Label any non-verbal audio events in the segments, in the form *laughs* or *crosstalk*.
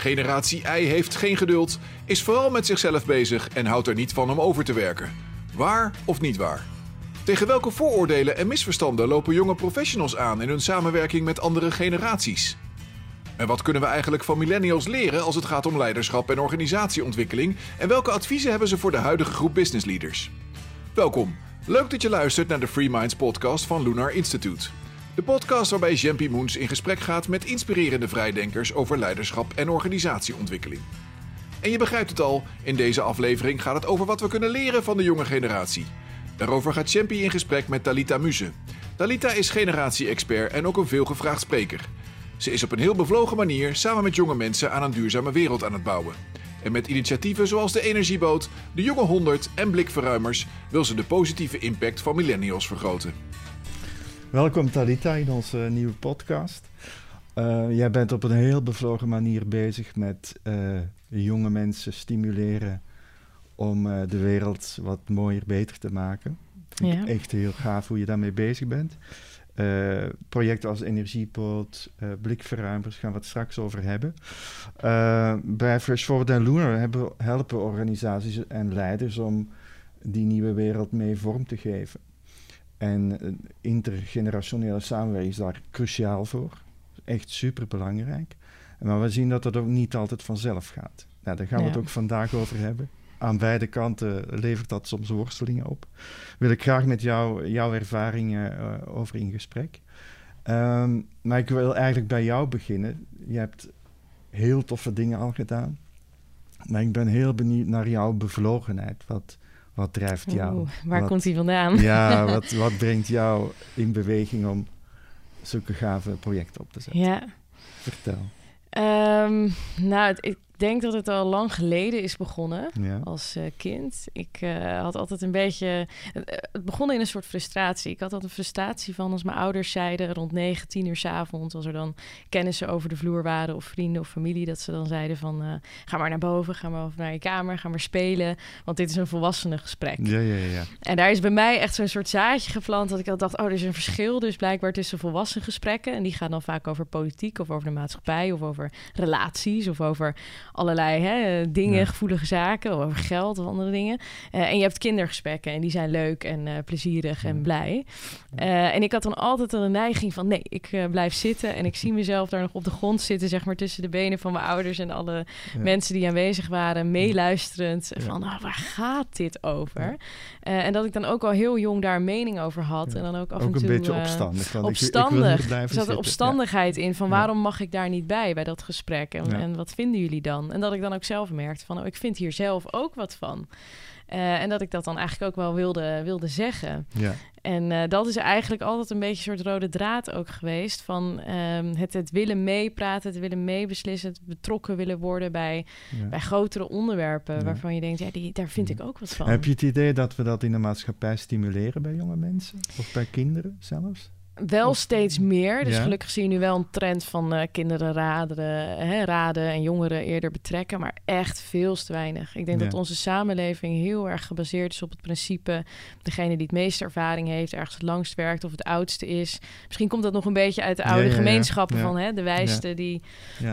Generatie I heeft geen geduld, is vooral met zichzelf bezig en houdt er niet van om over te werken. Waar of niet waar? Tegen welke vooroordelen en misverstanden lopen jonge professionals aan in hun samenwerking met andere generaties? En wat kunnen we eigenlijk van millennials leren als het gaat om leiderschap en organisatieontwikkeling? En welke adviezen hebben ze voor de huidige groep business leaders? Welkom. Leuk dat je luistert naar de Free Minds podcast van Lunar Institute. De podcast waarbij Jempy Moons in gesprek gaat met inspirerende vrijdenkers over leiderschap en organisatieontwikkeling. En je begrijpt het al, in deze aflevering gaat het over wat we kunnen leren van de jonge generatie. Daarover gaat Jempy in gesprek met Talita Muze. Talita is generatie-expert en ook een veelgevraagd spreker. Ze is op een heel bevlogen manier samen met jonge mensen aan een duurzame wereld aan het bouwen. En met initiatieven zoals de Energieboot, de Jonge 100 en Blikverruimers wil ze de positieve impact van millennials vergroten. Welkom Talita in onze nieuwe podcast. Uh, jij bent op een heel bevlogen manier bezig met uh, jonge mensen stimuleren om uh, de wereld wat mooier, beter te maken. Vind ja. echt heel gaaf hoe je daarmee bezig bent. projecten als Energiepoot, Blikverruimers gaan we het straks over hebben. bij Fresh Forward en Lunar helpen organisaties en leiders om die nieuwe wereld mee vorm te geven. En intergenerationele samenwerking is daar cruciaal voor. Echt super belangrijk. Maar we zien dat dat ook niet altijd vanzelf gaat. Nou, daar gaan we het ook vandaag over hebben. Aan beide kanten levert dat soms worstelingen op. Wil ik graag met jou, jouw ervaringen uh, over in gesprek. Um, maar ik wil eigenlijk bij jou beginnen. Je hebt heel toffe dingen al gedaan. Maar ik ben heel benieuwd naar jouw bevlogenheid. Wat, wat drijft jou? Oeh, waar wat, komt hij vandaan? Ja, *laughs* wat, wat brengt jou in beweging om zulke gave projecten op te zetten? Ja. Vertel. Um, nou, het, ik denk dat het al lang geleden is begonnen ja. als uh, kind. Ik uh, had altijd een beetje. Uh, het begon in een soort frustratie. Ik had altijd een frustratie van als mijn ouders zeiden rond 9, 10 uur s avonds, als er dan kennissen over de vloer waren of vrienden of familie, dat ze dan zeiden van ga maar naar boven, ga maar naar je kamer, ga maar spelen, want dit is een volwassenen gesprek. Ja, ja, ja. En daar is bij mij echt zo'n soort zaadje geplant dat ik al dacht, oh, er is een verschil dus blijkbaar tussen volwassen gesprekken en die gaan dan vaak over politiek of over de maatschappij of over relaties of over allerlei hè, dingen, ja. gevoelige zaken, over geld of andere dingen. Uh, en je hebt kindergesprekken en die zijn leuk en uh, plezierig ja. en blij. Uh, en ik had dan altijd een neiging van nee, ik blijf zitten en ik zie mezelf daar nog op de grond zitten, zeg maar tussen de benen van mijn ouders en alle mensen die aanwezig waren, meeluisterend van oh, waar gaat dit over? En dat ik dan ook al heel jong daar een mening over had en dan ook af ook en toe een beetje opstandig. Want opstandig. Ik, ik er zat er opstandigheid in van waarom mag ik daar niet bij bij dat gesprek en, en wat vinden jullie dan? En dat ik dan ook zelf merkte van, oh, ik vind hier zelf ook wat van. Uh, en dat ik dat dan eigenlijk ook wel wilde, wilde zeggen. Ja. En uh, dat is eigenlijk altijd een beetje een soort rode draad ook geweest. Van um, het, het willen meepraten, het willen meebeslissen, het betrokken willen worden bij, ja. bij grotere onderwerpen. Ja. Waarvan je denkt, ja, die, daar vind ik ook wat van. Heb je het idee dat we dat in de maatschappij stimuleren bij jonge mensen? Of bij kinderen zelfs? Wel of, steeds meer. Dus ja. gelukkig zie je nu wel een trend van uh, kinderen raden, hè, raden en jongeren eerder betrekken, maar echt veel te weinig. Ik denk ja. dat onze samenleving heel erg gebaseerd is op het principe: degene die het meeste ervaring heeft, ergens het langst werkt of het oudste is. Misschien komt dat nog een beetje uit de oude ja, gemeenschappen van hè, de wijste. Die...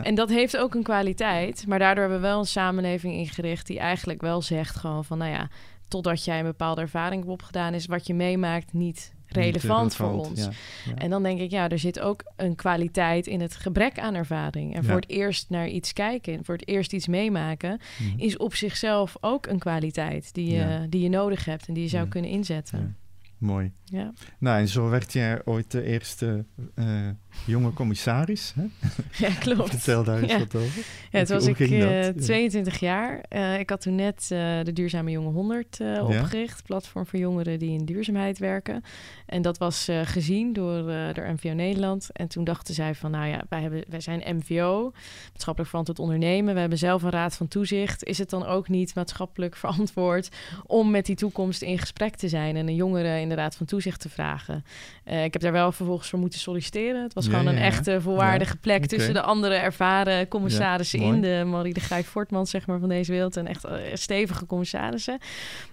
En dat heeft ook een kwaliteit, maar daardoor hebben we wel een samenleving ingericht die eigenlijk wel zegt gewoon van, nou ja, totdat jij een bepaalde ervaring hebt opgedaan, is wat je meemaakt niet relevant, voor ons. Ja, ja. En dan denk ik, ja, er zit ook een kwaliteit in het gebrek aan ervaring. En ja. voor het eerst naar iets kijken, voor het eerst iets meemaken, mm. is op zichzelf ook een kwaliteit die je, die je nodig hebt en die je zou kunnen inzetten. Mooi. Ja. Nou, en zo werd jij ooit de eerste uh, jonge commissaris. Hè? *laughs* Ja, klopt. Vertel daar eens ja. wat over. Ja, toen was ik uh, 22 jaar. Uh, ik had toen net de Duurzame Jonge 100 opgericht. Platform voor jongeren die in duurzaamheid werken. En dat was gezien door, door MVO Nederland. En toen dachten zij van, nou ja, wij, hebben, wij zijn MVO, maatschappelijk verantwoord ondernemen. We hebben zelf een raad van toezicht. Is het dan ook niet maatschappelijk verantwoord om met die toekomst in gesprek te zijn en een jongere in de raad van toezicht te vragen? ik heb daar wel vervolgens voor moeten solliciteren. Het was Ja, gewoon een ja. echte volwaardige Ja, plek tussen de andere ervaren commissarissen in. De Marie de Grijp Voortman, zeg maar, van deze wereld. En echt eh, stevige commissarissen.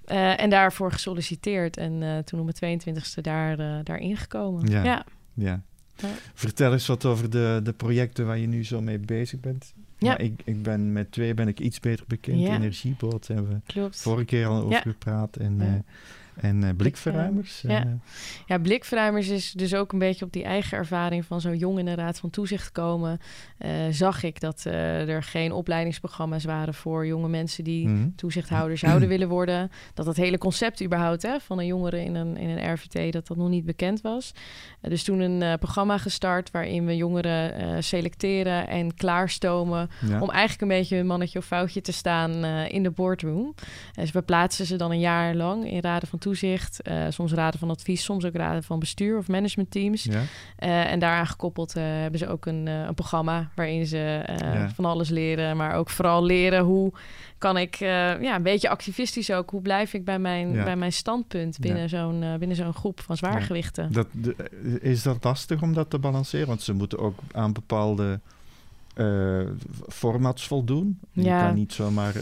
Eh, en daarvoor gesolliciteerd. En eh, toen op mijn 22e daar, eh daarin gekomen. Ja. ja. Vertel eens wat over de, de projecten waar je nu zo mee bezig bent. Ja. ik, ik ben met twee ben ik iets beter bekend. Ja. Energieboot hebben we vorige keer al over gepraat. En, ja. En uh, blikverruimers? Ja. Uh, ja, blikverruimers is dus ook een beetje op die eigen ervaring van zo jong in de Raad van Toezicht komen. Uh, zag ik dat er geen opleidingsprogramma's waren voor jonge mensen die mm -hmm. toezichthouder zouden willen worden. Dat dat hele concept überhaupt hè, van een jongere in een, in een RVT, dat dat nog niet bekend was. dus toen een programma gestart waarin we jongeren selecteren en klaarstomen ja. om eigenlijk een beetje een mannetje of foutje te staan in de boardroom. Dus we plaatsen ze dan een jaar lang in raden van toezicht, uh, soms raden van advies, soms ook raden van bestuur of managementteams. Ja. Uh, en daaraan gekoppeld uh, hebben ze ook een, een programma waarin ze ja. van alles leren, maar ook vooral leren hoe kan ik, ja, een beetje activistisch ook, hoe blijf ik bij mijn, ja. bij mijn standpunt binnen zo'n binnen zo'n groep van zwaargewichten. Dat, de, is dat lastig om dat te balanceren? Want ze moeten ook aan bepaalde formats voldoen. Je kan niet zomaar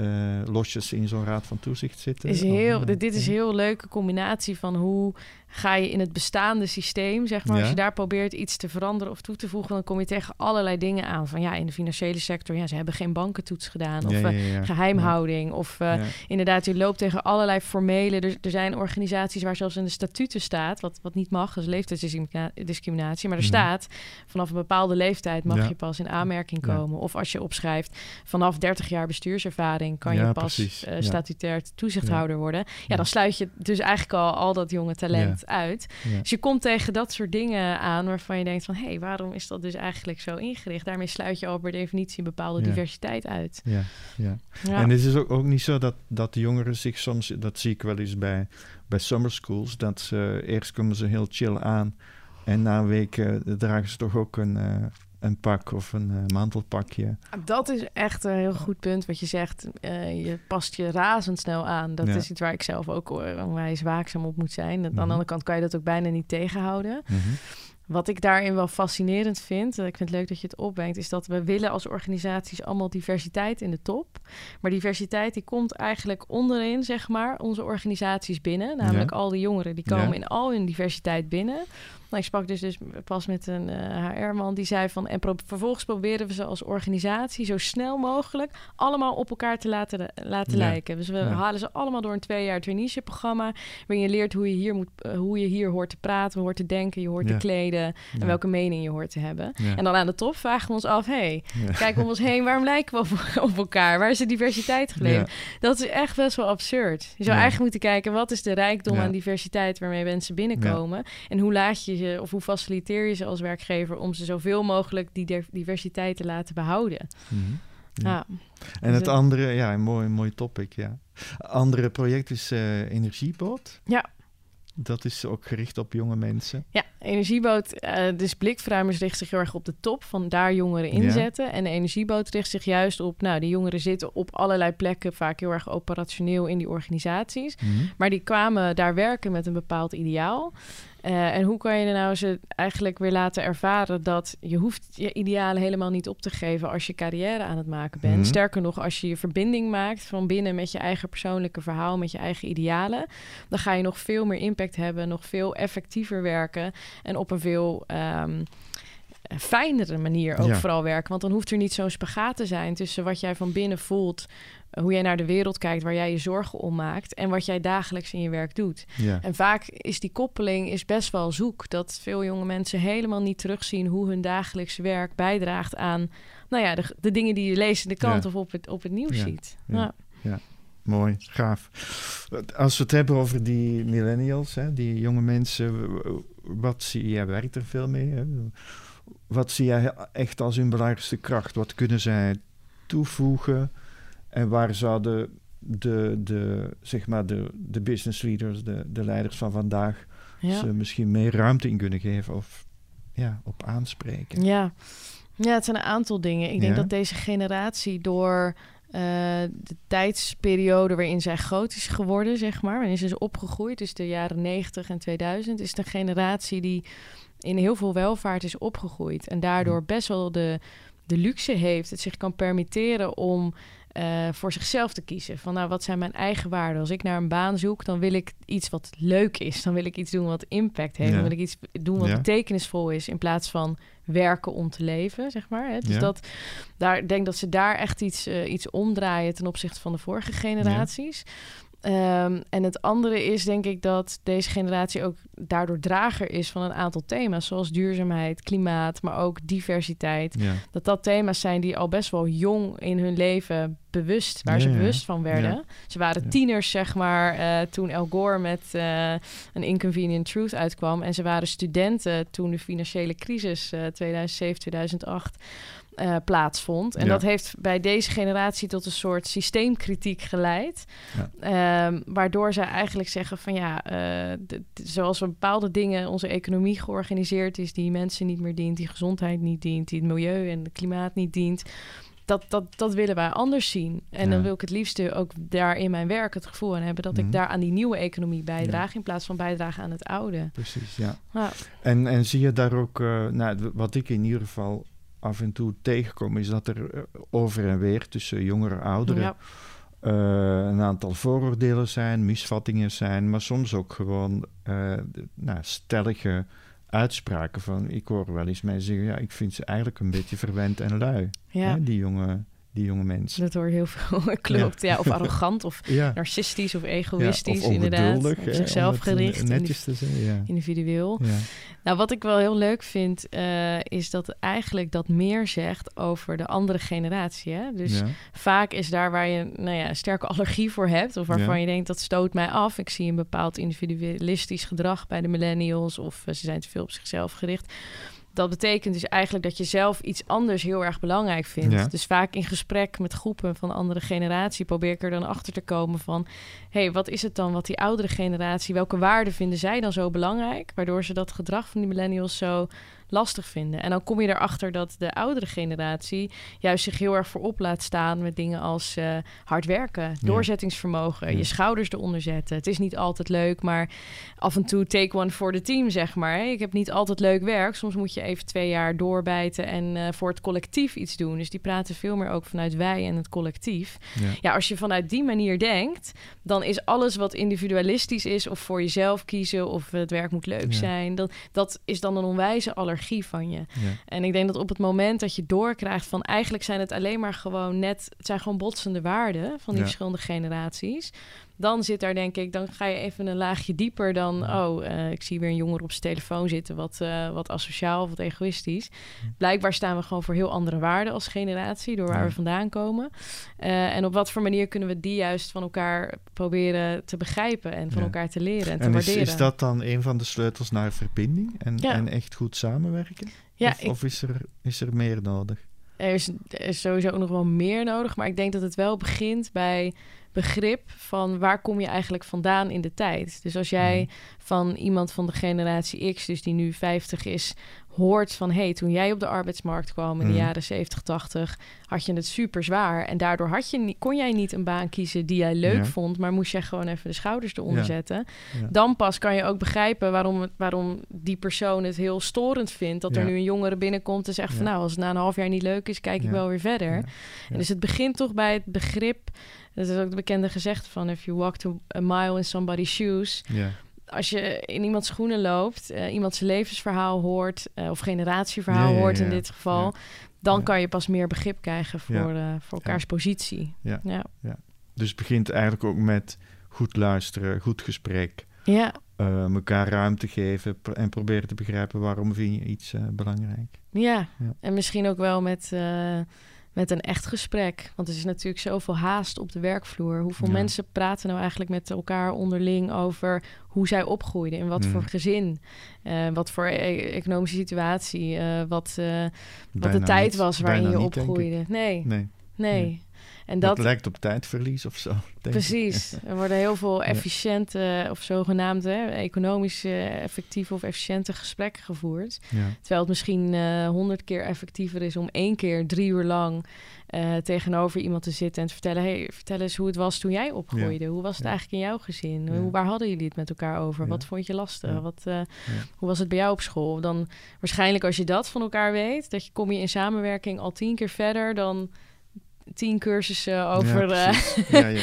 uh, losjes in zo'n raad van toezicht zitten. Is heel, dit is een heel leuke combinatie van hoe ga je in het bestaande systeem, zeg maar, als je daar probeert iets te veranderen of toe te voegen, dan kom je tegen allerlei dingen aan. Van ja, in de financiële sector, ja, ze hebben geen bankentoets gedaan of ja, uh, geheimhouding. Of uh, inderdaad, je loopt tegen allerlei formele. Er, er, zijn organisaties waar zelfs in de statuten staat, wat, wat niet mag, is leeftijdsdiscriminatie. Maar er mhm. staat, vanaf een bepaalde leeftijd mag je pas in aanmerking komen. Of als je opschrijft, vanaf 30 jaar bestuurservaring kan je pas uh, statutair toezichthouder worden. Ja, dan sluit je dus eigenlijk al al dat jonge talent uit. Dus je komt tegen dat soort dingen aan waarvan je denkt van... hé, hey, waarom is dat dus eigenlijk zo ingericht? Daarmee sluit je al per definitie een bepaalde diversiteit uit. Ja, ja. En het is ook, ook niet zo dat, dat de jongeren zich soms... dat zie ik wel eens bij, bij summer schools... dat ze eerst komen ze heel chill aan... en na een week uh, dragen ze toch ook een... Uh, een pak of een uh, mantelpakje. Dat is echt een heel goed punt wat je zegt. Uh, je past je razendsnel aan. Dat is iets waar ik zelf ook onwijs waakzaam op moet zijn. Aan de mhm. andere kant kan je dat ook bijna niet tegenhouden. Mm wat ik daarin wel fascinerend vind, ik vind het leuk dat je het opbrengt, is dat we willen als organisaties allemaal diversiteit in de top. Maar diversiteit die komt eigenlijk onderin, zeg maar, onze organisaties binnen. Namelijk al die jongeren die komen in al hun diversiteit binnen. Nou, ik sprak dus, dus pas met een HR-man die zei van... en vervolgens proberen we ze als organisatie zo snel mogelijk... allemaal op elkaar te laten, laten lijken. Dus we halen ze allemaal door een twee jaar traineeship-programma... waarin je leert hoe je, hier moet, uh, hoe je hier hoort te praten, hoort te denken... je hoort te kleden en welke mening je hoort te hebben. En dan aan de top vragen we ons af... hey, kijk om ons heen, waarom lijken we op, *laughs* op elkaar? Waar is de diversiteit gebleven? Dat is echt best wel absurd. Je zou eigenlijk moeten kijken... wat is de rijkdom aan diversiteit waarmee mensen binnenkomen... en hoe laat je of hoe faciliteer je ze als werkgever om ze zoveel mogelijk die diversiteit te laten behouden? Mhm. ja. En het andere, ja, een mooi, mooi topic, ja. Andere project is uh, Energieboot. Ja. Dat is ook gericht op jonge mensen. Ja, Energieboot, uh, dus blikverruimers richt zich heel erg op de top, van daar jongeren inzetten. En de Energieboot richt zich juist op, nou, die jongeren zitten op allerlei plekken, vaak heel erg operationeel in die organisaties. Mhm. Maar die kwamen daar werken met een bepaald ideaal. Uh, en hoe kan je nou ze eigenlijk weer laten ervaren dat je hoeft je idealen helemaal niet op te geven als je carrière aan het maken bent. Mhm. Sterker nog, als je je verbinding maakt van binnen met je eigen persoonlijke verhaal, met je eigen idealen, dan ga je nog veel meer impact hebben, nog veel effectiever werken en op een veel um, fijnere manier ook vooral werken. Want dan hoeft er niet zo'n spagaat te zijn tussen wat jij van binnen voelt, hoe jij naar de wereld kijkt, waar jij je zorgen om maakt en wat jij dagelijks in je werk doet. Ja. En vaak is die koppeling is best wel zoek. Dat veel jonge mensen helemaal niet terugzien hoe hun dagelijks werk bijdraagt aan nou ja, de, de dingen die je leest in de krant of op het, op het nieuws ziet. Ja. ja. Mooi, gaaf. Als we het hebben over die millennials, hè, die jonge mensen, wat zie jij werkt er veel mee? Hè? Wat zie jij echt als hun belangrijkste kracht? Wat kunnen zij toevoegen? En waar zouden de, de, zeg maar de, de business leaders, de, de leiders van vandaag, ze misschien meer ruimte in kunnen geven of ja, op aanspreken? Ja. ja, het zijn een aantal dingen. Ik denk dat deze generatie door uh, de tijdsperiode waarin zij groot is geworden, zeg maar, waarin ze is opgegroeid, dus de jaren 90 en 2000, is de generatie die in heel veel welvaart is opgegroeid en daardoor best wel de, de luxe heeft, het zich kan permitteren om eh, voor zichzelf te kiezen. Van nou, wat zijn mijn eigen waarden? Als ik naar een baan zoek, dan wil ik iets wat leuk is. Dan wil ik iets doen wat impact heeft. Dan wil ik iets doen wat betekenisvol is. In plaats van werken om te leven, zeg maar. Hè? Dus dat, daar denk dat ze daar echt iets, uh, iets omdraaien ten opzichte van de vorige generaties. Ehm, en het andere is denk ik dat deze generatie ook daardoor drager is van een aantal thema's, zoals duurzaamheid, klimaat, maar ook diversiteit. Dat dat thema's zijn die al best wel jong in hun leven bewust, waar ze bewust van werden. Ze waren tieners, zeg maar, uh, toen El Gore met uh, een Inconvenient Truth uitkwam. En ze waren studenten toen de financiële crisis 2007, 2008 uh, plaatsvond. En dat heeft bij deze generatie tot een soort systeemkritiek geleid. Ja. Um, waardoor zij eigenlijk zeggen van ja, uh, zoals we bepaalde dingen, onze economie georganiseerd is, die mensen niet meer dient, die gezondheid niet dient, die het milieu en het klimaat niet dient. Dat, dat, dat willen wij anders zien. En dan wil ik het liefste ook daar in mijn werk het gevoel aan hebben dat ik mhm. daar aan die nieuwe economie bijdraag in plaats van bijdragen aan het oude. Precies, ja. En, en zie je daar ook, uh, nou, wat ik in ieder geval af en toe tegenkomen, is dat er eh, over en weer tussen jongeren en ouderen eh, een aantal vooroordelen zijn, misvattingen zijn, maar soms ook gewoon uh, nou, stellige uitspraken van. Ik hoor wel eens mensen zeggen, ja, ik vind ze eigenlijk een beetje verwend en lui, ja. hè, die jonge die jonge mensen. Dat hoor heel veel, *laughs* klopt. Ja. of arrogant, of narcistisch, of egoïstisch, ja, of inderdaad. Of zichzelf gericht. Netjes te zijn, ja. Individueel. Nou, wat ik wel heel leuk vind, uh, is dat eigenlijk dat meer zegt over de andere generatie. Hè? Dus vaak is daar waar je nou ja, een sterke allergie voor hebt, of waarvan je denkt dat stoot mij af. Ik zie een bepaald individualistisch gedrag bij de millennials, of uh, ze zijn te veel op zichzelf gericht dat betekent dus eigenlijk dat je zelf iets anders heel erg belangrijk vindt. Dus vaak in gesprek met groepen van andere generatie probeer ik er dan achter te komen van... hé, hey, wat is het dan wat die oudere generatie, welke waarden vinden zij dan zo belangrijk? Waardoor ze dat gedrag van die millennials zo lastig vinden. En dan kom je erachter dat de oudere generatie juist zich heel erg voorop laat staan met dingen als uh, hard werken, doorzettingsvermogen, je schouders eronder zetten. Het is niet altijd leuk, maar af en toe take one for the team, zeg maar. Ik heb niet altijd leuk werk. Soms moet je even twee jaar doorbijten en uh, voor het collectief iets doen. Dus die praten veel meer ook vanuit wij en het collectief. Ja. ja, als je vanuit die manier denkt, dan is alles wat individualistisch is of voor jezelf kiezen of het werk moet leuk zijn, dat, dat is dan een onwijze aller van je. En ik denk dat op het moment dat je doorkrijgt van eigenlijk zijn het alleen maar gewoon net, het zijn gewoon botsende waarden van die verschillende generaties dan zit daar denk ik, dan ga je even een laagje dieper dan, oh, uh, ik zie weer een jongen op zijn telefoon zitten, wat, uh, wat asociaal of wat egoïstisch. Blijkbaar staan we gewoon voor heel andere waarden als generatie, door waar we vandaan komen. Uh, en op wat voor manier kunnen we die juist van elkaar proberen te begrijpen en van elkaar te leren en, te is, waarderen. Is dat dan een van de sleutels naar verbinding en, en echt goed samenwerken? Of, of is, er, is er meer nodig? Er is, er is sowieso ook nog wel meer nodig, maar ik denk dat het wel begint bij begrip van waar kom je eigenlijk vandaan in de tijd. Dus als jij mhm. van iemand van de generatie X, dus die nu 50 is, hoort van hey, toen jij op de arbeidsmarkt kwam in de mhm. jaren 70, 80, had je het super zwaar. En daardoor had je, kon jij niet een baan kiezen die jij leuk vond, maar moest jij gewoon even de schouders eronder zetten. Dan pas kan je ook begrijpen waarom, waarom die persoon het heel storend vindt. Dat er nu een jongere binnenkomt en zegt van nou, als het na een half jaar niet leuk is, kijk ik wel weer verder. En dus het begint toch bij het begrip dat is ook de bekende gezegde van... if you walk to a mile in somebody's shoes... Als je in iemands schoenen loopt, uh, iemand zijn levensverhaal hoort... Uh, of generatieverhaal hoort in dit geval... dan kan je pas meer begrip krijgen voor, uh, voor elkaars positie. Ja. Ja. Dus het begint eigenlijk ook met goed luisteren, goed gesprek... Ja. elkaar ruimte geven en proberen te begrijpen waarom vind je iets belangrijk. Ja. ja. en misschien ook wel met met een echt gesprek. Want er is natuurlijk zoveel haast op de werkvloer. Hoeveel mensen praten nou eigenlijk met elkaar onderling over hoe zij opgroeiden, in wat voor mm. gezin, uh, wat voor e economische situatie, uh, wat, uh, wat de tijd was waarin je opgroeide. Nee. nee. nee. En dat, lijkt op tijdverlies of zo. *laughs* Precies. *laughs* Er worden heel veel efficiënte of zogenaamde economisch effectieve of efficiënte gesprekken gevoerd. Ja. Terwijl het misschien eh, honderd keer effectiever is om één keer drie uur lang uh, tegenover iemand te zitten en te vertellen: hey, vertel eens hoe het was toen jij opgroeide. Hoe was het eigenlijk in jouw gezin? Hoe, waar hadden jullie het met elkaar over? Wat vond je lastig? Wat, uh, hoe was het bij jou op school? Dan waarschijnlijk als je dat van elkaar weet, dat je kom je in samenwerking al tien keer verder dan tien cursussen over... Ja, ja, ja,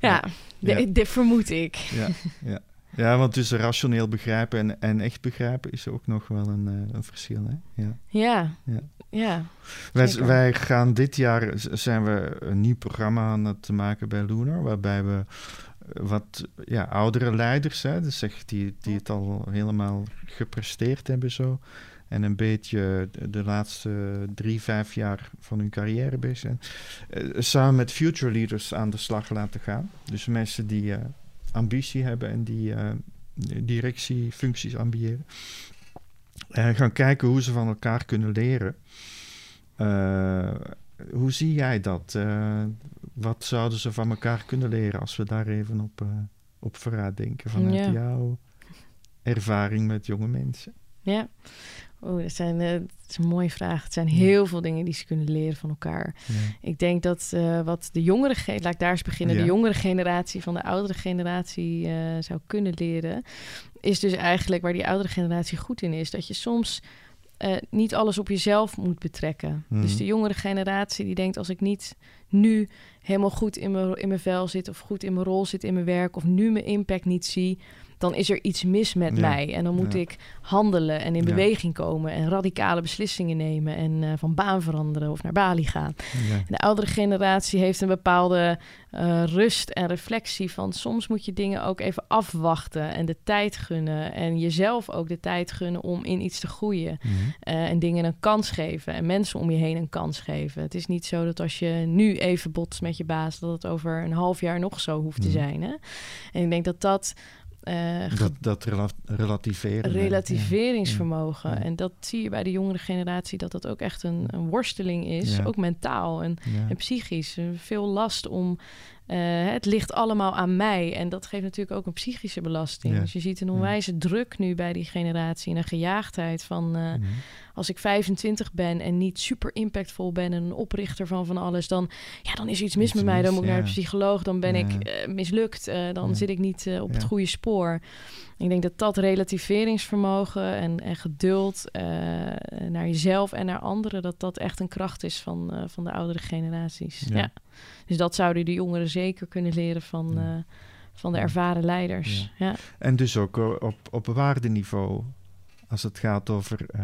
ja, *laughs* ja. dit vermoed ik. Ja, ja. Ja, want tussen rationeel begrijpen en, en echt begrijpen is ook nog wel een, een verschil. Hè? Ja. Ja. ja. ja wij, wij, gaan dit jaar zijn we een nieuw programma aan het maken bij Lunar, waarbij we wat ja, oudere leiders, hè, dus echt die, die het al helemaal gepresteerd hebben zo. En een beetje de, laatste drie, vijf jaar van hun carrière bezig zijn. Uh, samen met future leaders aan de slag laten gaan. Dus mensen die uh, ambitie hebben en die uh, directiefuncties ambiëren. En gaan kijken hoe ze van elkaar kunnen leren. hoe zie jij dat? wat zouden ze van elkaar kunnen leren als we daar even op, op vooruit denken vanuit jouw ervaring met jonge mensen? Ja, oh, dat, zijn, uh, is een mooie vraag. Het zijn heel veel dingen die ze kunnen leren van elkaar. Ik denk dat uh, wat de jongere, laat ik daar eens beginnen, de jongere generatie van de oudere generatie zou kunnen leren, is dus eigenlijk waar die oudere generatie goed in is, dat je soms uh, niet alles op jezelf moet betrekken. Dus mhm. de jongere generatie die denkt: als ik niet nu helemaal goed in mijn, in mijn vel zit, of goed in mijn rol zit in mijn werk, of nu mijn impact niet zie, dan is er iets mis met mij. En dan moet ik handelen en in beweging komen en radicale beslissingen nemen en uh, van baan veranderen of naar Bali gaan. de oudere generatie heeft een bepaalde uh, rust en reflectie van soms moet je dingen ook even afwachten en de tijd gunnen en jezelf ook de tijd gunnen om in iets te groeien mm uh, en dingen een kans geven en mensen om je heen een kans geven. Het is niet zo dat als je nu even botst met je baas dat het over een half jaar nog zo hoeft te mhm. zijn. Hè? En ik denk dat dat uh, dat, dat relativeren. Relativeringsvermogen. En dat zie je bij de jongere generatie, dat dat ook echt een, een worsteling is. Ook mentaal en, en psychisch. Veel last om uh, het ligt allemaal aan mij. En dat geeft natuurlijk ook een psychische belasting. Dus je ziet een onwijze druk nu bij die generatie. En een gejaagdheid van... Uh, als ik 25 ben en niet super impactvol ben... en een oprichter van van alles... dan, ja, dan is er iets mis met mij. Dan moet ik naar een psycholoog. Dan ben ik uh, mislukt. dan zit ik niet op het goede spoor. Ik denk dat dat relativeringsvermogen en, en geduld naar jezelf en naar anderen... dat dat echt een kracht is van, van de oudere generaties. ja. Dus dat zouden de jongeren zeker kunnen leren van, uh, van de ervaren leiders. Ja. En dus ook eh, op, op waardeniveau, als het gaat over uh,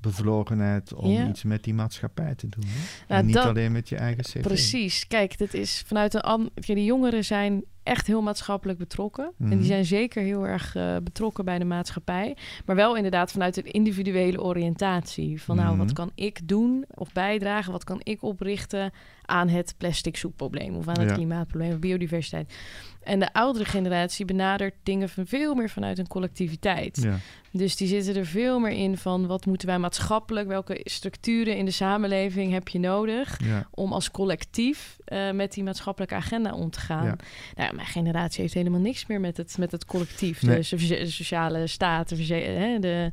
bevlogenheid om iets met die maatschappij te doen. Nou, en niet alleen met je eigen cv. Precies. Kijk, dit is vanuit een... De jongeren zijn echt heel maatschappelijk betrokken. En die mhm. zijn zeker heel erg uh, betrokken bij de maatschappij. Maar wel inderdaad vanuit een individuele oriëntatie. Van nou, wat mhm. kan ik doen of bijdragen? Wat kan ik oprichten aan het plastic soepprobleem of aan het klimaatprobleem of biodiversiteit? En de oudere generatie benadert dingen van veel meer vanuit een collectiviteit. Ja. Dus die zitten er veel meer in van wat moeten wij maatschappelijk, welke structuren in de samenleving heb je nodig om als collectief uh, met die maatschappelijke agenda om te gaan. Nou, mijn generatie heeft helemaal niks meer met het, met het collectief. Nee. De, sociale staten, hè, de,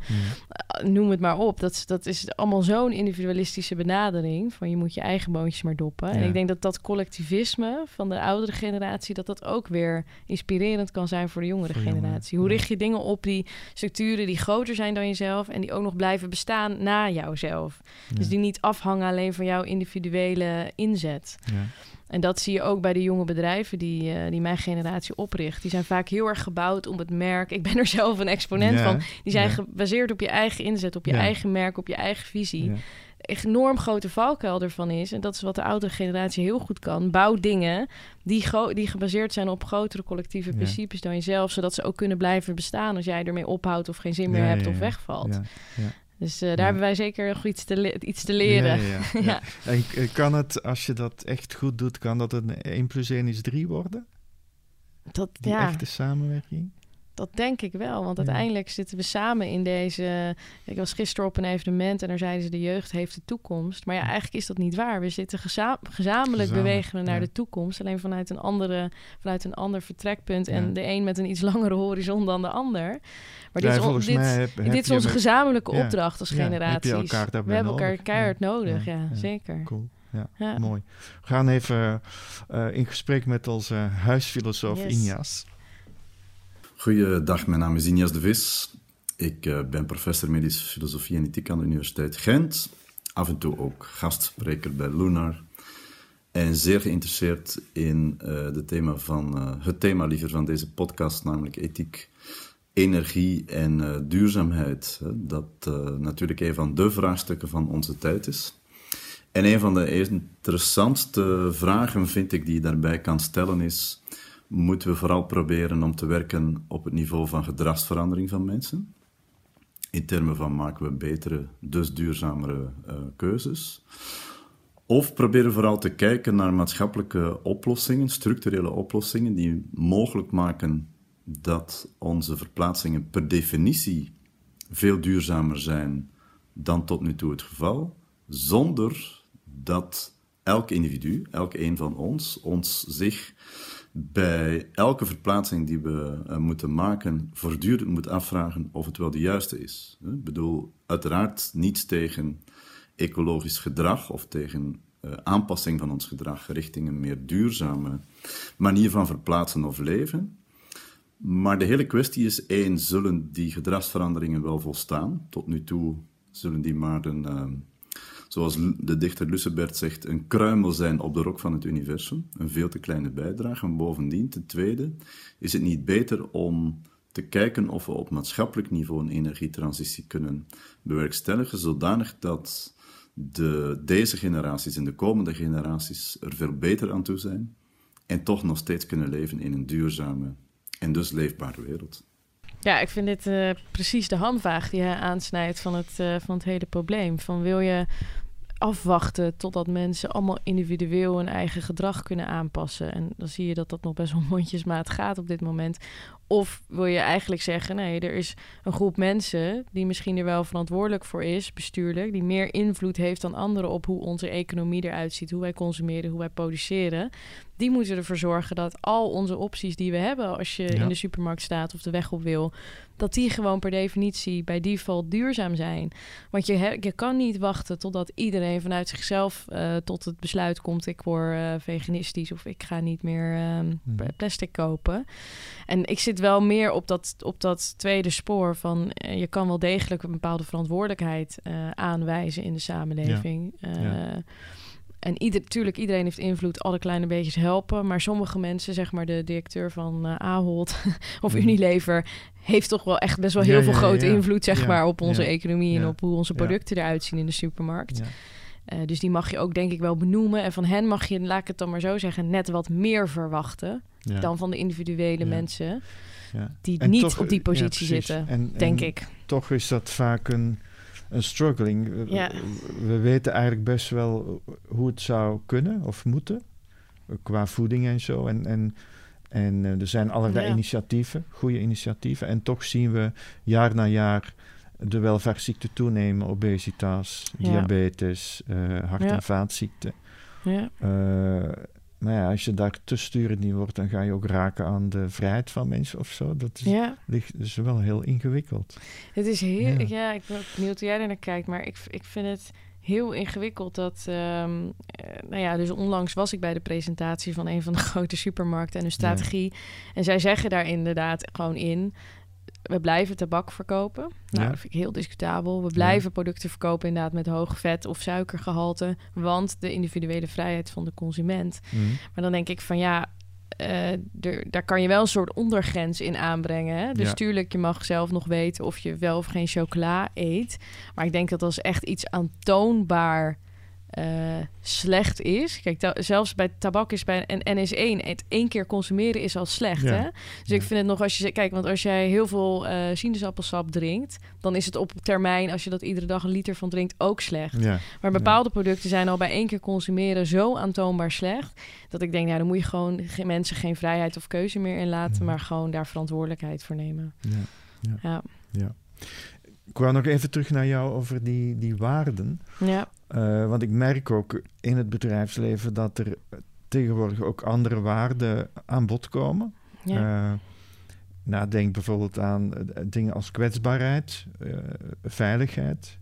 eh, noem het maar op. Dat, dat is allemaal zo'n individualistische benadering van je moet je eigen boontjes maar doppen. En ik denk dat dat collectivisme van de oudere generatie, dat dat ook weer inspirerend kan zijn voor de jongere generatie. Hoe richt je dingen op die structuren die groter zijn dan jezelf en die ook nog blijven bestaan na jouzelf. Dus die niet afhangen alleen van jouw individuele inzet. Ja. En dat zie je ook bij de jonge bedrijven die, uh, die mijn generatie opricht. Die zijn vaak heel erg gebouwd om het merk. Ik ben er *laughs* zelf een exponent van. Die zijn gebaseerd op je eigen inzet, op je eigen merk, op je eigen visie. Enorm grote valkuil ervan is, en dat is wat de oudere generatie heel goed kan. Bouw dingen die, die gebaseerd zijn op grotere collectieve principes dan jezelf, zodat ze ook kunnen blijven bestaan als jij ermee ophoudt of geen zin meer hebt of wegvalt. Dus uh, daar hebben wij zeker nog iets te, iets te leren. Ja, ja, *laughs* En kan het, als je dat echt goed doet, kan dat een 1 plus 1 is 3 worden? Dat, Die echte samenwerking? Dat denk ik wel, want uiteindelijk zitten we samen in deze... Ik was gisteren op een evenement en daar zeiden ze... de jeugd heeft de toekomst. Maar ja, eigenlijk is dat niet waar. We zitten gezamenlijk bewegen naar de toekomst. Alleen vanuit een, andere, vanuit een ander vertrekpunt. En de een met een iets *laughs* langere horizon dan de ander. Maar dit, is, dit, dit is onze gezamenlijke opdracht als generaties. we hebben elkaar keihard nodig, ja, zeker. Cool. Ja, mooi. We gaan even uh, in gesprek met onze huisfilosoof yes. Injas. Goeiedag, mijn naam is Injas de Vis. Ik uh, ben professor medische filosofie en ethiek aan de Universiteit Gent. Af en toe ook gastspreker bij Lunar. En zeer geïnteresseerd in uh, de thema van, uh, het thema liever van deze podcast, namelijk ethiek, energie en duurzaamheid. Dat natuurlijk een van de vraagstukken van onze tijd is. En een van de interessantste vragen, vind ik, die je daarbij kan stellen is: moeten we vooral proberen om te werken op het niveau van gedragsverandering van mensen? In termen van maken we betere, dus duurzamere keuzes? Of proberen vooral te kijken naar maatschappelijke oplossingen, structurele oplossingen, die mogelijk maken dat onze verplaatsingen per definitie veel duurzamer zijn dan tot nu toe het geval, zonder dat elk individu, elk een van ons, ons zich bij elke verplaatsing die we uh, moeten maken, voortdurend moet afvragen of het wel de juiste is. Ik bedoel, uiteraard niets tegen ecologisch gedrag of tegen uh, aanpassing van ons gedrag richting een meer duurzame manier van verplaatsen of leven. Maar de hele kwestie is één, zullen die gedragsveranderingen wel volstaan? Tot nu toe zullen die maar een, uh, zoals de dichter Lucebert zegt, een kruimel zijn op de rok van het universum. Een veel te kleine bijdrage. En bovendien, ten tweede, is het niet beter om te kijken of we op maatschappelijk niveau een energietransitie kunnen bewerkstelligen, zodanig dat de, deze generaties en de komende generaties er veel beter aan toe zijn en toch nog steeds kunnen leven in een duurzame en dus leefbare wereld. Ja, ik vind dit uh, precies de hamvaag die hij aansnijdt van het, uh, van het hele probleem. Van wil je afwachten totdat mensen allemaal individueel hun eigen gedrag kunnen aanpassen. En dan zie je dat dat nog best wel *laughs* mondjesmaat gaat op dit moment. Of wil je eigenlijk zeggen, nee, er is een groep mensen die misschien er wel verantwoordelijk voor is, bestuurlijk, die meer invloed heeft dan anderen op hoe onze economie eruit ziet, hoe wij consumeren, hoe wij produceren. Die moeten ervoor zorgen dat al onze opties die we hebben als je in de supermarkt staat of de weg op wil, dat die gewoon per definitie bij default duurzaam zijn. Want je, je kan niet wachten totdat iedereen vanuit zichzelf uh, tot het besluit komt: ik word uh, veganistisch of ik ga niet meer uh, plastic kopen. En ik zit wel meer op dat, op dat tweede spoor van uh, je kan wel degelijk een bepaalde verantwoordelijkheid aanwijzen in de samenleving. Ja. En ieder, natuurlijk, iedereen heeft invloed, alle kleine beetjes helpen. Maar sommige mensen, zeg maar de directeur van uh, Ahold *laughs* of mhm. Unilever, heeft toch wel echt best wel heel veel grote invloed, zeg maar, op onze economie en op hoe onze producten eruit zien in de supermarkt. Uh, dus die mag je ook, denk ik, wel benoemen. En van hen mag je, laat ik het dan maar zo zeggen, net wat meer verwachten dan van de individuele mensen die niet op die positie zitten, en, denk ik. Toch is dat vaak een een struggling. We weten eigenlijk best wel hoe het zou kunnen of moeten. Qua voeding en zo. En, en, en uh, er zijn allerlei initiatieven, goede initiatieven. En toch zien we jaar na jaar de welvaartsziekten toenemen. Obesitas, diabetes, uh, hart- en vaatziekten. Ja. Uh, maar ja, als je daar te sturend niet wordt, dan ga je ook raken aan de vrijheid van mensen of zo. Dat is, ja. ligt, is wel heel ingewikkeld. Het is heel, ja, ik ben benieuwd hoe jij er naar kijkt, maar ik, ik vind het heel ingewikkeld dat, um, nou ja, dus onlangs was ik bij de presentatie van een van de *laughs* grote supermarkten en hun strategie. En zij zeggen daar inderdaad gewoon in we blijven tabak verkopen. Nou, dat vind ik heel discutabel. We blijven producten verkopen inderdaad met hoog vet of suikergehalte, want de individuele vrijheid van de consument. Mhm. Maar dan denk ik van ja, uh, er, daar kan je wel een soort ondergrens in aanbrengen. Hè? Dus tuurlijk, je mag zelf nog weten of je wel of geen chocola eet. Maar ik denk dat als echt iets aantoonbaar uh, slecht is. Kijk, zelfs bij tabak is bij een NS1 het één keer consumeren is al slecht. Hè? Dus ik vind het nog als je kijk, want als jij heel veel uh, sinaasappelsap drinkt, dan is het op termijn, als je dat iedere dag een liter van drinkt, ook slecht. Ja. Maar bepaalde producten zijn al bij één keer consumeren zo aantoonbaar slecht dat ik denk, nou, dan moet je gewoon mensen geen vrijheid of keuze meer in laten, maar gewoon daar verantwoordelijkheid voor nemen. Ja. ja. ja. Ik wou nog even terug naar jou over die, die waarden. Ja. Uh, want ik merk ook in het bedrijfsleven dat er tegenwoordig ook andere waarden aan bod komen. Ja. Uh, nou, denk bijvoorbeeld aan uh, dingen als kwetsbaarheid, veiligheid.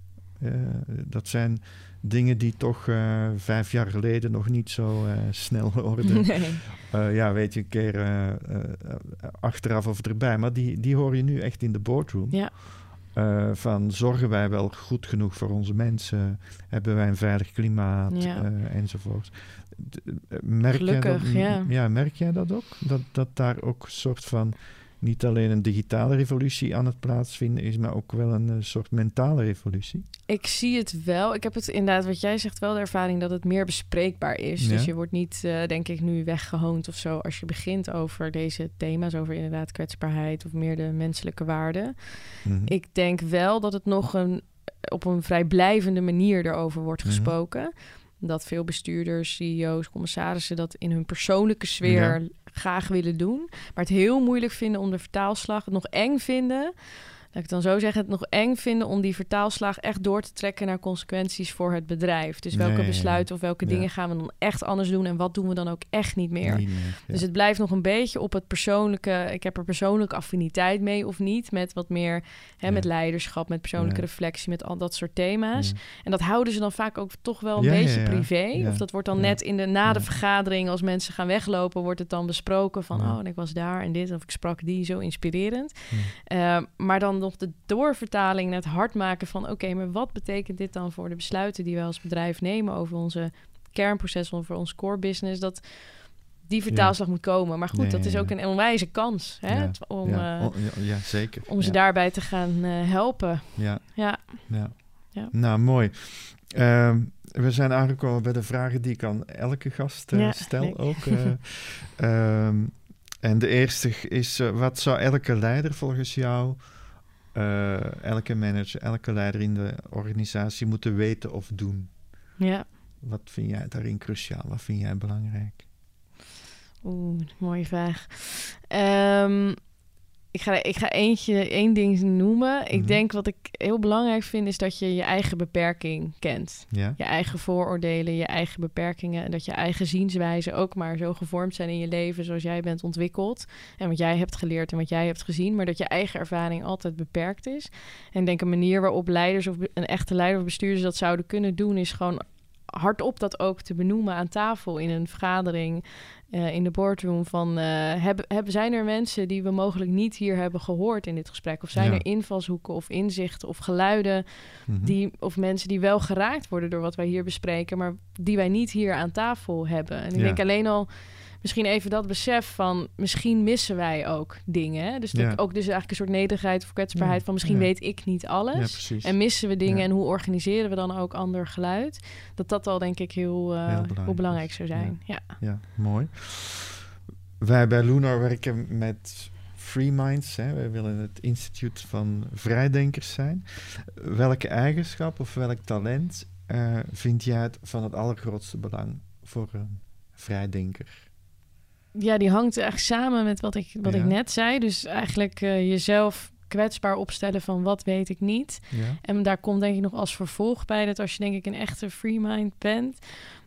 dat zijn dingen die toch vijf jaar geleden nog niet zo snel *laughs* hoorden. Nee. ja, weet je, een keer achteraf of erbij. Maar die, die hoor je nu echt in de boardroom. Ja. Uh, van zorgen wij wel goed genoeg voor onze mensen? Hebben wij een veilig klimaat? Ja. Uh, enzovoort. Merk Gelukkig, jij dat, ja. ja. Merk jij dat ook? Dat, dat daar ook een soort van niet alleen een digitale revolutie aan het plaatsvinden is, maar ook wel een, soort mentale revolutie? Ik zie het wel. Ik heb het inderdaad, wat jij zegt, wel de ervaring dat het meer bespreekbaar is. Dus je wordt niet, uh, denk ik, nu weggehoond of zo als je begint over deze thema's, over inderdaad kwetsbaarheid of meer de menselijke waarden. Mm -hmm. Ik denk wel dat het nog een, op een vrijblijvende manier erover wordt Mhm. gesproken. Dat veel bestuurders, CEO's, commissarissen dat in hun persoonlijke sfeer Ja. Graag willen doen. Maar het heel moeilijk vinden om de vertaalslag, het nog eng vinden. Laat ik dan zo zeggen, het nog eng vinden om die vertaalslag echt door te trekken naar consequenties voor het bedrijf. Dus welke besluiten of welke Ja. dingen gaan we dan echt anders doen en wat doen we dan ook echt niet meer. Niet meer, ja. Dus het blijft nog een beetje op het persoonlijke. Ik heb er persoonlijke affiniteit mee of niet. Met wat meer hè, Ja. met leiderschap, met persoonlijke reflectie, met al dat soort thema's. En dat houden ze dan vaak ook toch wel een beetje privé. Of dat wordt dan net in de, na de vergadering, als mensen gaan weglopen, wordt het dan besproken van oh, en ik was daar en dit, of ik sprak die, zo inspirerend. Eh, maar dan nog de doorvertaling naar het hard maken van oké, maar wat betekent dit dan voor de besluiten die wij als bedrijf nemen over onze kernprocessen, over ons core business? Dat die vertaalslag moet komen. Maar goed, dat ja, is ook een onwijze kans hè, om, eh, Oh, ja, zeker. om ze daarbij te gaan eh, helpen. Ja, Ja, ja. Nou, mooi. Ehm, we zijn aangekomen bij de vragen die ik aan elke gast eh, stel ook. eh. *laughs* Ehm, en de eerste is, wat zou elke leider volgens jou, eh, elke manager, elke leider in de organisatie moeten weten of doen? ja. Wat vind jij daarin cruciaal? Wat vind jij belangrijk? Oeh, mooie vraag. Ehm, ik, ga, ik ga eentje, één ding noemen. Ik Mhm. denk wat ik heel belangrijk vind, is dat je je eigen beperking kent. Ja? Je eigen vooroordelen, je eigen beperkingen. En dat je eigen zienswijzen ook maar zo gevormd zijn in je leven zoals jij bent ontwikkeld. En wat jij hebt geleerd en wat jij hebt gezien. Maar dat je eigen ervaring altijd beperkt is. En ik denk een manier waarop leiders of een echte leider of bestuurders dat zouden kunnen doen, is gewoon hardop dat ook te benoemen aan tafel in een vergadering. Eh, in de boardroom van eh, hebben, hebben, zijn er mensen die we mogelijk niet hier hebben gehoord in dit gesprek? Of zijn Ja. er invalshoeken of inzichten of geluiden Mhm. die, of mensen die wel geraakt worden door wat wij hier bespreken, maar die wij niet hier aan tafel hebben. En ik Ja. denk alleen al misschien even dat besef van misschien missen wij ook dingen. Dus Ja. ook dus eigenlijk een soort nederigheid of kwetsbaarheid Ja, van misschien ja. weet ik niet alles. en missen we dingen en hoe organiseren we dan ook ander geluid? Dat dat al denk ik heel, eh, Heel heel belangrijk zou zijn. Ja. Ja, mooi. Wij bij Lunar werken met Free Minds. Hè. Wij willen het instituut van vrijdenkers zijn. Welke eigenschap of welk talent eh, vind jij het van het allergrootste belang voor een vrijdenker? Ja, die hangt eigenlijk samen met wat ik, wat Ja. ik net zei. Dus eigenlijk eh, jezelf kwetsbaar opstellen van wat weet ik niet. Ja, En daar komt denk ik nog als vervolg bij dat als je denk ik een echte free mind bent,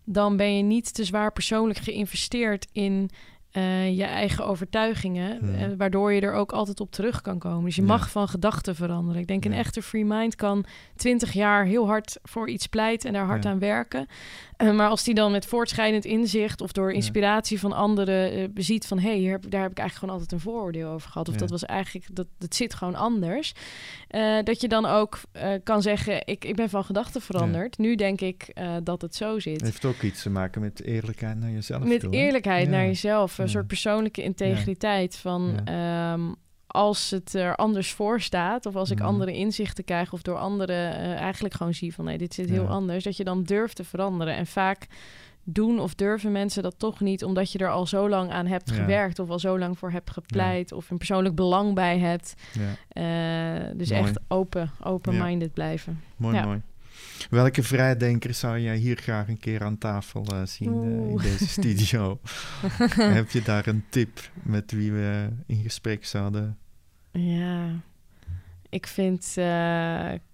dan ben je niet te zwaar persoonlijk geïnvesteerd in eh, je eigen overtuigingen, eh, waardoor je er ook altijd op terug kan komen. Dus je Ja. mag van gedachten veranderen. Ik denk een echte free mind kan twintig jaar heel hard voor iets pleiten en daar hard aan werken. Eh, maar als die dan met voortschrijdend inzicht of door inspiratie van anderen eh, ziet van hé, hey, daar heb ik eigenlijk gewoon altijd een vooroordeel over gehad. Of dat was eigenlijk, dat, dat zit gewoon anders. Eh, dat je dan ook kan zeggen, ik, ik ben van gedachten veranderd. Nu denk ik dat het zo zit. het heeft ook iets te maken met eerlijkheid naar jezelf. Met toe, eerlijkheid naar jezelf. Een soort persoonlijke integriteit van... Ja. Als het er anders voor staat, of als ik Mhm. andere inzichten krijg, of door anderen eh, eigenlijk gewoon zie van nee, dit zit heel Ja. anders, dat je dan durft te veranderen. En vaak doen of durven mensen dat toch niet, omdat je er al zo lang aan hebt Ja. gewerkt, of al zo lang voor hebt gepleit, of een persoonlijk belang bij hebt. Eh, dus Mooi. echt open, open-minded blijven. mooi, Ja. mooi. Welke vrijdenker zou jij hier graag een keer aan tafel eh, zien eh, in deze studio? *laughs* Heb je daar een tip met wie we in gesprek zouden? Ja, ik vind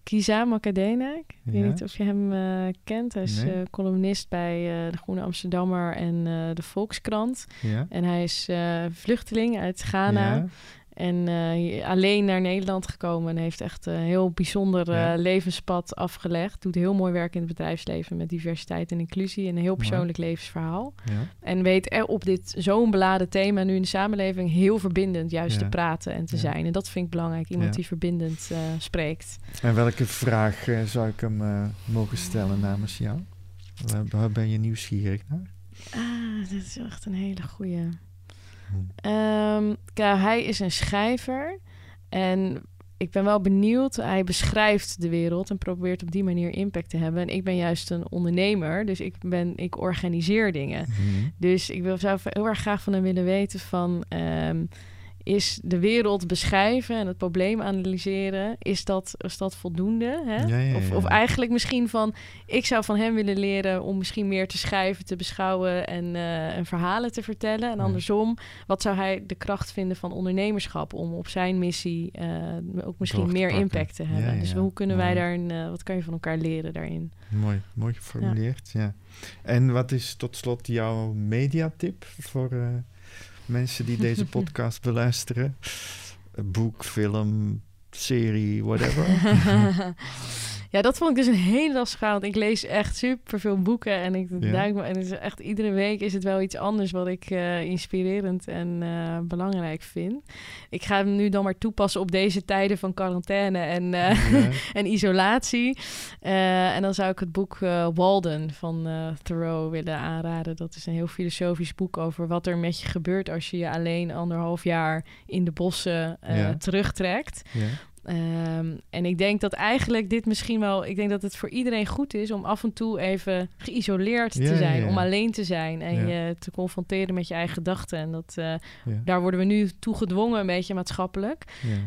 Kiza Makadena, ik weet niet of je hem kent. Hij is Nee. columnist bij de Groene Amsterdammer en de Volkskrant. Ja? En hij is vluchteling uit Ghana. Ja? En uh, alleen naar Nederland gekomen en heeft echt een heel bijzonder uh, levenspad afgelegd. Doet heel mooi werk in het bedrijfsleven met diversiteit en inclusie. En een heel persoonlijk levensverhaal. Ja. En weet er op dit zo'n beladen thema nu in de samenleving heel verbindend juist te praten en te zijn. En dat vind ik belangrijk. Iemand die verbindend uh, spreekt. En welke vraag zou ik hem mogen stellen namens jou? Waar ben je nieuwsgierig naar? Ah, dat is echt een hele goede. Um, hij is een schrijver en ik ben wel benieuwd. Hij beschrijft de wereld en probeert op die manier impact te hebben. En ik ben juist een ondernemer, dus ik, ben, ik organiseer dingen. Mhm. Dus ik wil, zou heel erg graag van hem willen weten van... Um, is de wereld beschrijven en het probleem analyseren, is dat, is dat voldoende? Hè? Of, of, eigenlijk misschien van, ik zou van hem willen leren om misschien meer te schrijven, te beschouwen en, uh, verhalen te vertellen. En andersom, wat zou hij de kracht vinden van ondernemerschap om op zijn missie uh, ook misschien meer impact te hebben? dus hoe kunnen wij daar, een, uh, wat kan je van elkaar leren daarin? Mooi, mooi geformuleerd, ja. En wat is tot slot jouw mediatip voor mensen die deze *laughs* podcast beluisteren. Boek, film, serie, whatever. *laughs* Ja, dat vond ik dus een hele lastige want ik lees echt super veel boeken en ik ja. duik me en het is echt iedere week is het wel iets anders wat ik uh, inspirerend en uh, belangrijk vind. Ik ga hem nu dan maar toepassen op deze tijden van quarantaine en, uh, ja. *laughs* en isolatie. en dan zou ik het boek Walden van Thoreau willen aanraden. Dat is een heel filosofisch boek over wat er met je gebeurt als je je alleen anderhalf jaar in de bossen terugtrekt. Um, en ik denk dat eigenlijk dit misschien wel... Ik denk dat het voor iedereen goed is om af en toe even geïsoleerd te zijn. Om alleen te zijn en je te confronteren met je eigen gedachten. En dat, uh, daar worden we nu toe gedwongen, een beetje maatschappelijk.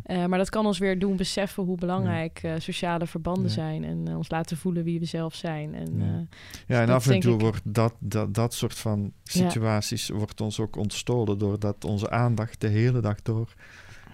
Uh, maar dat kan ons weer doen beseffen hoe belangrijk uh, sociale verbanden zijn. En ons laten voelen wie we zelf zijn. En, ja, en af en toe wordt dat, dat, dat soort van situaties wordt ons ook ontstolen... doordat onze aandacht de hele dag door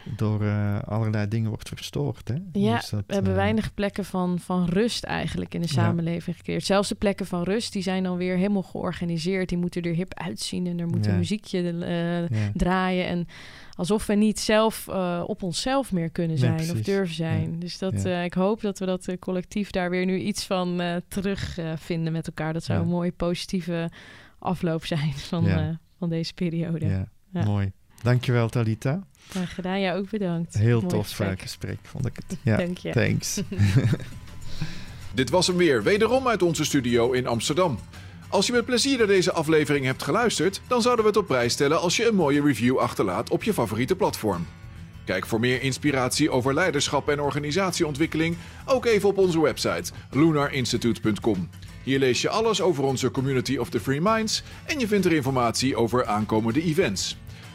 door uh, allerlei dingen wordt verstoord. Hè? Ja, dus dat, we hebben uh, weinig plekken van, van rust eigenlijk in de samenleving ja. gecreëerd. Zelfs de plekken van rust, die zijn dan weer helemaal georganiseerd. Die moeten er hip uitzien en er moet ja. een muziekje uh, ja. draaien. En alsof we niet zelf op onszelf meer kunnen zijn nee, of durven zijn. Dus dat, ik hoop dat we dat collectief daar weer nu iets van terugvinden met elkaar. Dat zou een mooie positieve afloop zijn van, van deze periode. Ja, mooi. Dankjewel, Talita. Graag gedaan. Jou ook bedankt. Heel Mooi tof gesprek. gesprek, vond ik het. *laughs* Ja, Dank je. Thanks. *laughs* Dit was hem weer, wederom uit onze studio in Amsterdam. Als je met plezier naar deze aflevering hebt geluisterd, dan zouden we het op prijs stellen als je een mooie review achterlaat op je favoriete platform. Kijk voor meer inspiratie over leiderschap en organisatieontwikkeling ook even op onze website lunarinstitute.com. Hier lees je alles over onze Community of the Free Minds en je vindt er informatie over aankomende events.